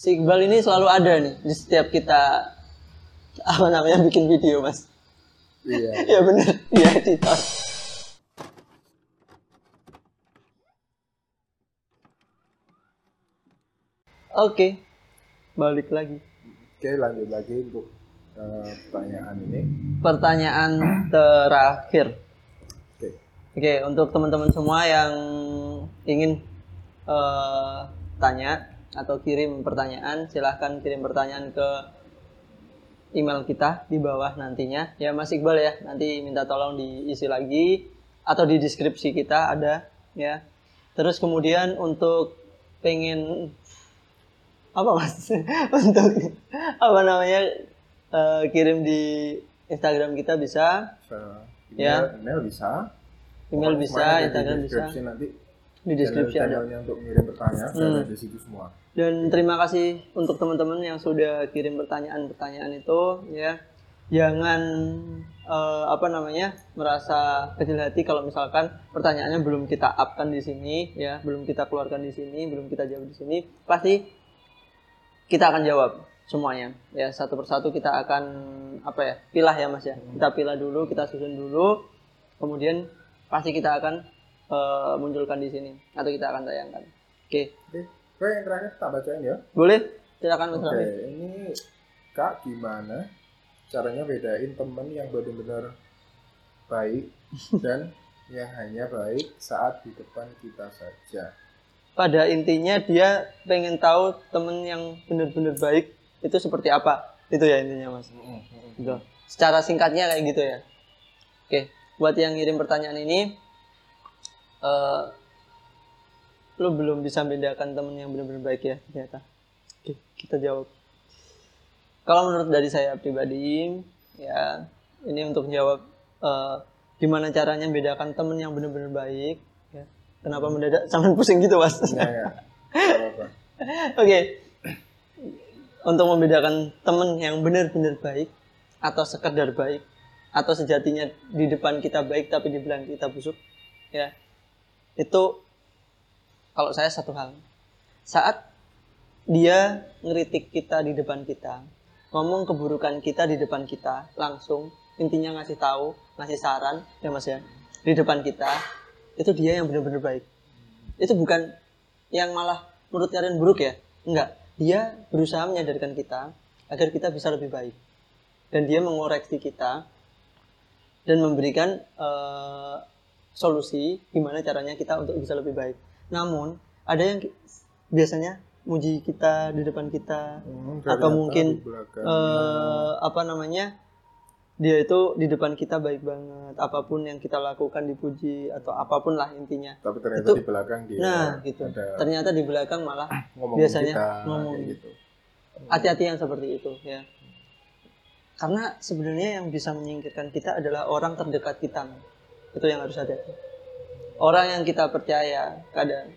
si Iqbal ini selalu ada nih di setiap kita apa namanya bikin video mas Iya. ya bener dia editor oke balik lagi Oke, lanjut lagi untuk eh, pertanyaan ini. pertanyaan terakhir Oke. Oke, untuk teman-teman semua yang ingin eh, tanya atau kirim pertanyaan, silahkan kirim pertanyaan ke email kita di bawah nantinya. Ya Mas Iqbal ya, nanti minta tolong diisi lagi atau di deskripsi kita ada ya. Terus kemudian untuk pengen apa Mas? untuk apa namanya eh, kirim di Instagram kita bisa, Ya. email, email bisa. email bisa, ada di Instagram bisa. deskripsi nanti Di deskripsi ada. untuk mengirim pertanyaan Hmm. ada di situ semua. Dan terima kasih untuk teman-teman yang sudah kirim pertanyaan-pertanyaan itu ya. Jangan eh, apa namanya? merasa kecil hati kalau misalkan pertanyaannya belum kita upkan di sini ya, belum kita keluarkan di sini, belum kita jawab di sini. Pasti kita akan jawab semuanya. Ya, satu persatu kita akan apa ya? pilah ya Mas ya. Kita pilah dulu, kita susun dulu. Kemudian pasti kita akan eh, munculkan di sini atau kita akan tayangkan. Oke. Oke, Oke, yang terakhir tak bacain ya. Boleh? Silakan Mas Oke, Raffi. ini Kak gimana caranya bedain temen yang benar-benar baik dan yang hanya baik saat di depan kita saja. Pada intinya dia pengen tahu temen yang benar-benar baik itu seperti apa. Itu ya intinya Mas. Gitu. Secara singkatnya kayak gitu ya. Oke, buat yang ngirim pertanyaan ini eh lu belum bisa bedakan temen yang benar-benar baik ya ternyata. Oke, kita jawab. Kalau menurut dari saya pribadi, ya ini untuk jawab eh, gimana caranya bedakan temen yang benar-benar baik. Ya. Kenapa mendadak sampai pusing gitu mas? Oke. Untuk membedakan temen yang benar-benar baik atau sekedar baik atau sejatinya di depan kita baik tapi di belakang kita busuk, ya itu kalau saya satu hal. Saat dia ngeritik kita di depan kita, ngomong keburukan kita di depan kita langsung, intinya ngasih tahu, ngasih saran, ya mas ya, di depan kita, itu dia yang benar-benar baik. Itu bukan yang malah menurut kalian buruk ya? Enggak. Dia berusaha menyadarkan kita agar kita bisa lebih baik. Dan dia mengoreksi kita dan memberikan eh, solusi gimana caranya kita untuk bisa lebih baik. Namun ada yang biasanya muji kita di depan kita. Hmm, atau mungkin eh, apa namanya dia itu di depan kita baik banget. Apa pun yang kita lakukan dipuji atau apa pun lah intinya. Tapi ternyata itu- di belakang dia nah gitu. ada ternyata di belakang malah biasanya kita, ngomong gitu. hati-hati yang seperti itu ya. Karena sebenarnya yang bisa menyingkirkan kita adalah orang terdekat kita itu yang harus ada orang yang kita percaya kadang.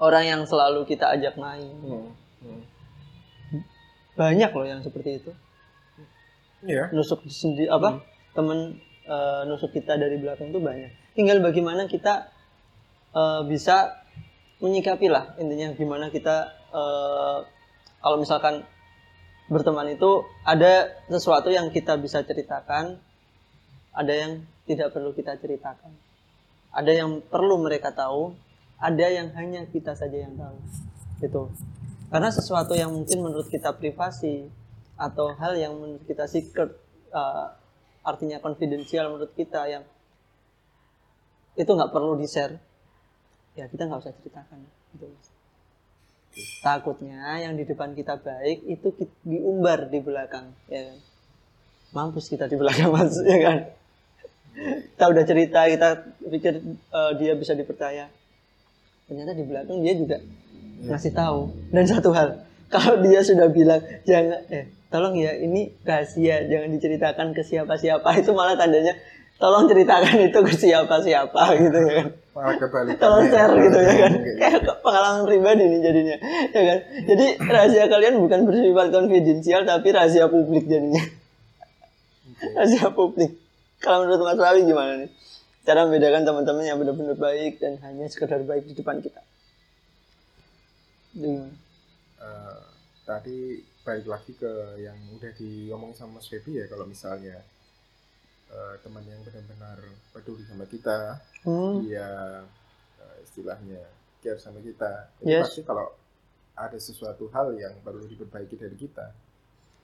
Orang yang selalu kita ajak main. Hmm, hmm. banyak loh yang seperti itu. Iya. nusuk sendiri apa? Temen eh, nusuk kita dari belakang itu banyak. Tinggal bagaimana kita eh, bisa menyikapi lah intinya gimana kita eh, kalau misalkan berteman itu ada sesuatu yang kita bisa ceritakan ada yang tidak perlu kita ceritakan ada yang perlu mereka tahu ada yang hanya kita saja yang tahu gitu. Karena sesuatu yang mungkin menurut kita privasi atau hal yang menurut kita secret uh, artinya konfidensial menurut kita yang itu nggak perlu di share ya kita nggak usah ceritakan gitu. Takutnya yang di depan kita baik itu diumbar di belakang ya kan? Mampus kita di belakang mas ya kan kita udah cerita kita pikir uh, dia bisa dipercaya. Ternyata di belakang dia juga ngasih tahu. Dan satu hal kalau dia sudah bilang jangan eh tolong ya ini rahasia jangan diceritakan ke siapa-siapa. Itu malah tandanya tolong ceritakan itu ke siapa-siapa gitu ya kan. Malah kebalikannya. tolong share gitu ya kan. Kayak kayak pengalaman pribadi nih jadinya ya kan. Jadi rahasia kalian bukan bersifat konfidensial tapi rahasia publik jadinya. Rahasia publik kalau menurut Mas Rawi gimana nih cara membedakan teman-teman yang benar-benar baik dan hanya sekedar baik di depan kita eh, tadi balik lagi ke yang udah diomongin sama Mas Feby ya kalau misalnya eh, teman yang benar-benar peduli sama kita Hmm. dia eh, istilahnya care sama kita itu Yes. pasti kalau ada sesuatu hal yang perlu diperbaiki dari kita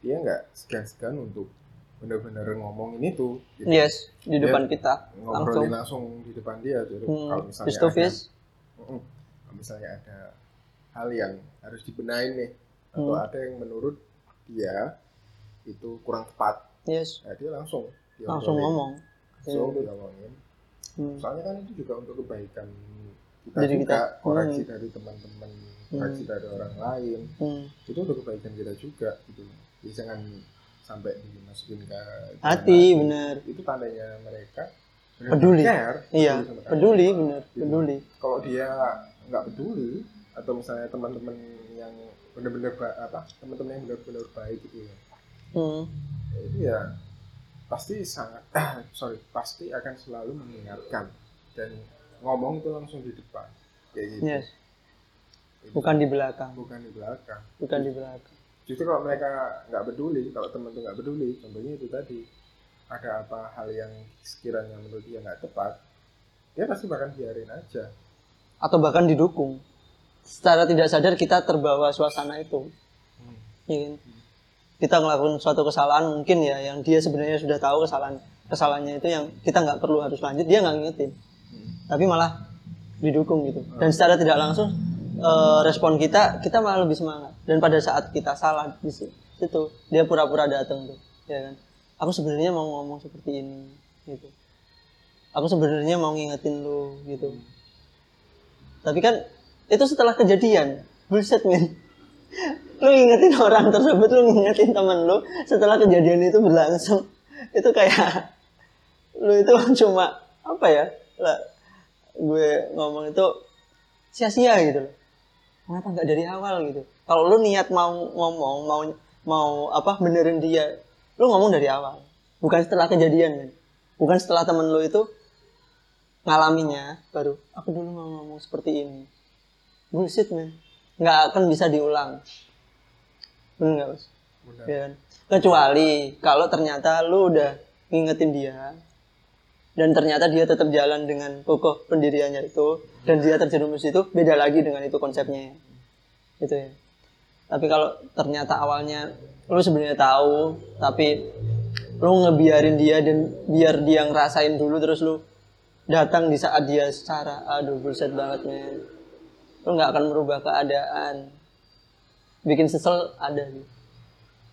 dia nggak segan-segan untuk benar-benar ngomongin itu gitu. Yes, di Dia depan kita. ngobrolin langsung. di depan dia jadi Hmm. kalau misalnya Face to ada face. Kalau misalnya ada hal yang harus dibenahin nih atau Hmm. ada yang menurut dia itu kurang tepat Yes, nah, dia langsung dia langsung ngomong. langsung Iya. dia omongin Hmm. soalnya kan itu juga untuk kebaikan kita Jadi juga kita, koreksi hmm. dari teman-teman Hmm. koreksi dari orang lain Hmm. itu untuk kebaikan kita juga gitu jadi jangan sampai dimasukin ke Hati, bener. itu tandanya mereka Peduli. care, Iya, peduli, bener, Gitu. peduli. kalau dia nggak peduli atau misalnya teman-teman yang benar-benar apa teman-teman yang benar-benar baik gitu ya Hmm. ya itu ya pasti sangat sorry pasti akan selalu mengingatkan dan ngomong itu langsung di depan kayak gitu Yes, Itu bukan di belakang, bukan di belakang bukan di belakang. Justru kalau mereka nggak peduli kalau teman tuh nggak peduli contohnya itu tadi ada apa hal yang sekiranya menurut dia nggak tepat dia pasti bakal biarin aja Atau bahkan didukung. Secara tidak sadar kita terbawa suasana itu. ya kan? kita ngelakuin suatu kesalahan mungkin ya yang dia sebenarnya sudah tahu kesalahan kesalahannya itu yang kita nggak perlu harus lanjut dia nggak ngingetin tapi malah didukung gitu dan secara tidak langsung eh, respon kita kita malah lebih semangat. Dan pada saat kita salah di si- situ dia pura-pura datang tuh ya kan? Aku sebenarnya mau ngomong seperti ini gitu. Aku sebenarnya mau ngingetin lu gitu. Tapi kan itu setelah kejadian. Bullshit men. Lu ngingetin orang tersebut lu ngingetin temen lu setelah kejadian itu berlangsung. Itu kayak lu itu cuma apa ya? Lah gue ngomong itu sia-sia gitu loh kenapa nggak dari awal gitu? Kalau lu niat mau ngomong mau mau apa benerin dia lu ngomong dari awal. Bukan setelah kejadian men. Bukan setelah temen lu itu ngalaminya baru aku dulu mau ngomong seperti ini. Bullshit men. Nggak akan bisa diulang. Bener nggak Benar. ya kan? kecuali kalau ternyata lu udah ngingetin dia dan ternyata dia tetap jalan dengan kokoh pendiriannya itu. Dan dia terjerumus itu beda lagi dengan itu konsepnya. Itu ya. Tapi kalau ternyata awalnya lu sebenarnya tahu tapi lu ngebiarin dia dan biar dia ngerasain dulu terus lu datang di saat dia secara aduh bullshit banget men. Lu nggak akan merubah keadaan. Bikin sesel ada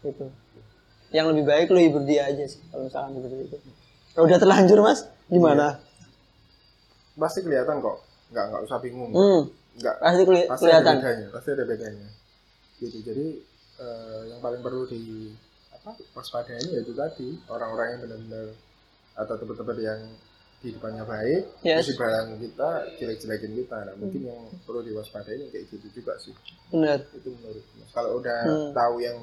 gitu. Yang lebih baik lu hibur dia aja sih kalau misalkan seperti itu kalau udah terlanjur mas? Gimana? Pasti kelihatan kok. Nggak nggak usah bingung. Hmm. Nggak. Pasti keli- pasti ada kelihatan. bedanya pasti ada bedanya. Gitu. Jadi eh, yang paling perlu di apa waspadai ini yaitu tadi. Orang-orang yang benar-benar atau teman-teman yang di depannya baik Yes. terus di belakang kita jelek-jelekin kita. Nah mungkin yang perlu diwaspadai kayak gitu juga sih. Benar. Itu menurut Mas. kalau udah Hmm. tahu yang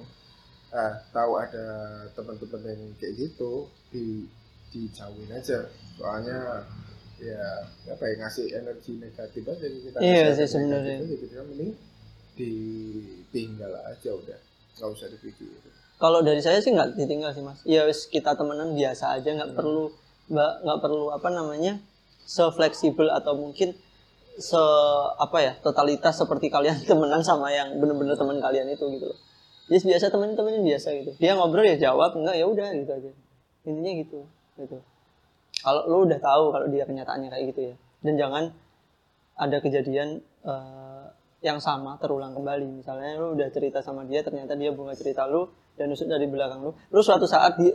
ah, tahu ada teman-teman yang kayak gitu di dijauhin aja. Soalnya ya apa ya ngasih energi negatif aja kita. Iya sih sebenarnya. negatif aja, jadi mending ditinggal aja udah. Nggak usah dipikir kalau dari saya sih nggak ditinggal sih mas. Ya wis kita temenan biasa aja nggak perlu nggak nggak perlu apa namanya se fleksibel atau mungkin se apa ya totalitas seperti kalian temenan sama yang bener-bener teman kalian itu gitu loh. Just biasa temen-temenin biasa gitu. Dia ngobrol ya jawab enggak ya udah gitu aja. Intinya gitu gitu. Kalau lu udah tahu kalau dia kenyataannya kayak gitu ya. Dan jangan ada kejadian eh, yang sama terulang kembali. Misalnya lu udah cerita sama dia ternyata dia bunga cerita lu dan nusuk dari belakang lu. Lu suatu saat di,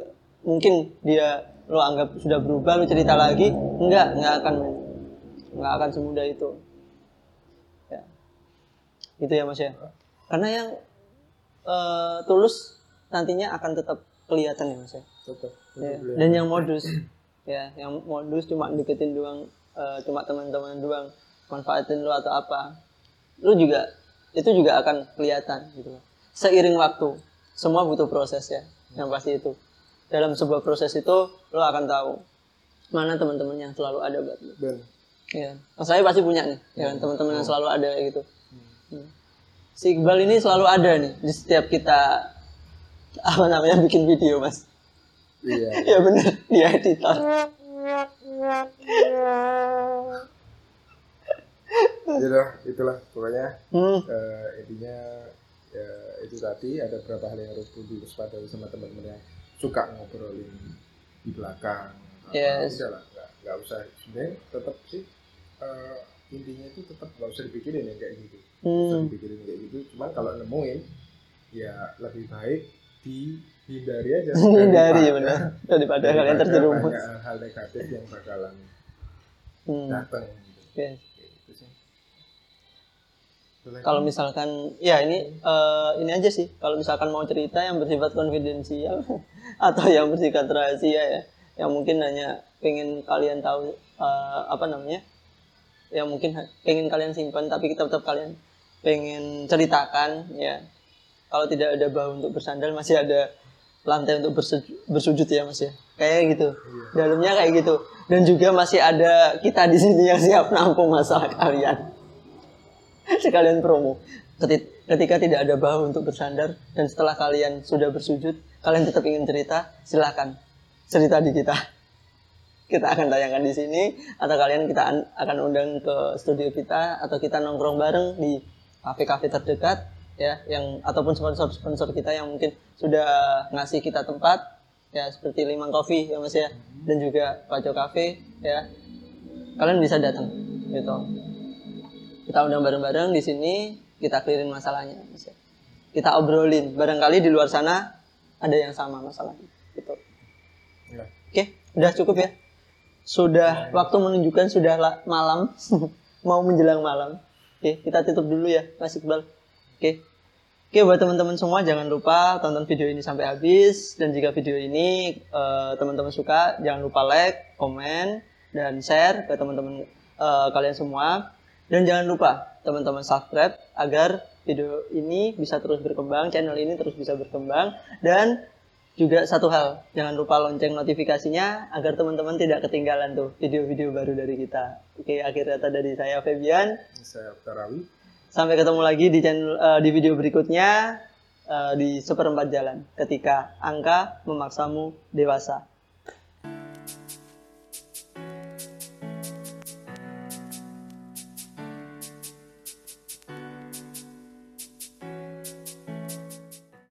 mungkin dia lu anggap sudah berubah lu cerita lagi enggak enggak akan enggak akan semudah itu. Ya. Gitu ya mas ya. Karena yang eh, tulus nantinya akan tetap kelihatan ya mas ya tetap Ya, dan yang modus ya yang modus cuma deketin doang eh, cuma teman-teman doang manfaatin lu atau apa lu juga itu juga akan kelihatan gitu. Loh. seiring waktu semua butuh proses ya yang pasti itu. Dalam sebuah proses itu lu akan tahu mana teman-teman yang selalu ada buat lu. Ya saya pasti punya nih ya kan teman-teman yang selalu ada kayak gitu. Hmm. si Iqbal ini selalu ada nih di setiap kita apa namanya bikin video mas iya. Ya bener. Dia editor itulah itulah pokoknya. Hmm, eh, intinya ya, itu tadi. Ada beberapa hal yang harus perlu diwaspadai sama teman-teman yang suka ngobrolin di belakang. Yes. udah lah nggak nggak usah. Sebenarnya tetap sih eh, intinya itu tetap nggak usah dipikirin yang kayak gitu. Nggak usah hmm, dipikirin kayak gitu. Cuman kalau nemuin ya lebih baik dihindari aja. Hindari daripada- benar. Daripada kalian terjerumus. hal negatif yang bakalan Hmm, datang gitu. yes. Gitu kalau misalkan ya ini eh, ini aja sih. Kalau misalkan mau cerita yang bersifat konfidensial atau yang bersifat rahasia ya yang mungkin hanya pengen kalian tahu eh, apa namanya yang mungkin pengen kalian simpan tapi kita tetap kalian pengen ceritakan ya kalau tidak ada bahu untuk bersandar masih ada lantai untuk bersujud, bersujud ya mas ya? Kayak gitu. Iya. dalamnya kayak gitu. Dan juga masih ada kita di sini yang siap nampung masalah kalian. Sekalian promo. Keti- ketika tidak ada bahu untuk bersandar dan setelah kalian sudah bersujud kalian tetap ingin cerita silahkan cerita di kita. Kita akan tayangkan di sini atau kalian kita an- akan undang ke studio kita atau kita nongkrong bareng di kafe-kafe terdekat ya yang ataupun sponsor-sponsor kita yang mungkin sudah ngasih kita tempat ya seperti Limang Coffee ya Mas ya dan juga Paco Cafe ya. Kalian bisa datang gitu. Kita undang bareng-bareng di sini kita clearin masalahnya Mas ya. kita obrolin. Barangkali di luar sana ada yang sama masalahnya gitu. Ya. oke udah cukup ya? Sudah waktu menunjukkan sudah la- malam. Mau menjelang malam. Oke kita tutup dulu ya Mas Iqbal oke oke buat teman-teman semua jangan lupa tonton video ini sampai habis dan jika video ini eh, teman-teman suka jangan lupa like komen dan share ke teman-teman eh, kalian semua dan jangan lupa teman-teman subscribe agar video ini bisa terus berkembang channel ini terus bisa berkembang dan juga satu hal, jangan lupa lonceng notifikasinya agar teman-teman tidak ketinggalan tuh video-video baru dari kita. Oke, akhir kata dari saya Febian. Saya Tarawi. Sampai ketemu lagi di channel eh, di video berikutnya eh, di seperempat jalan ketika angka memaksamu dewasa.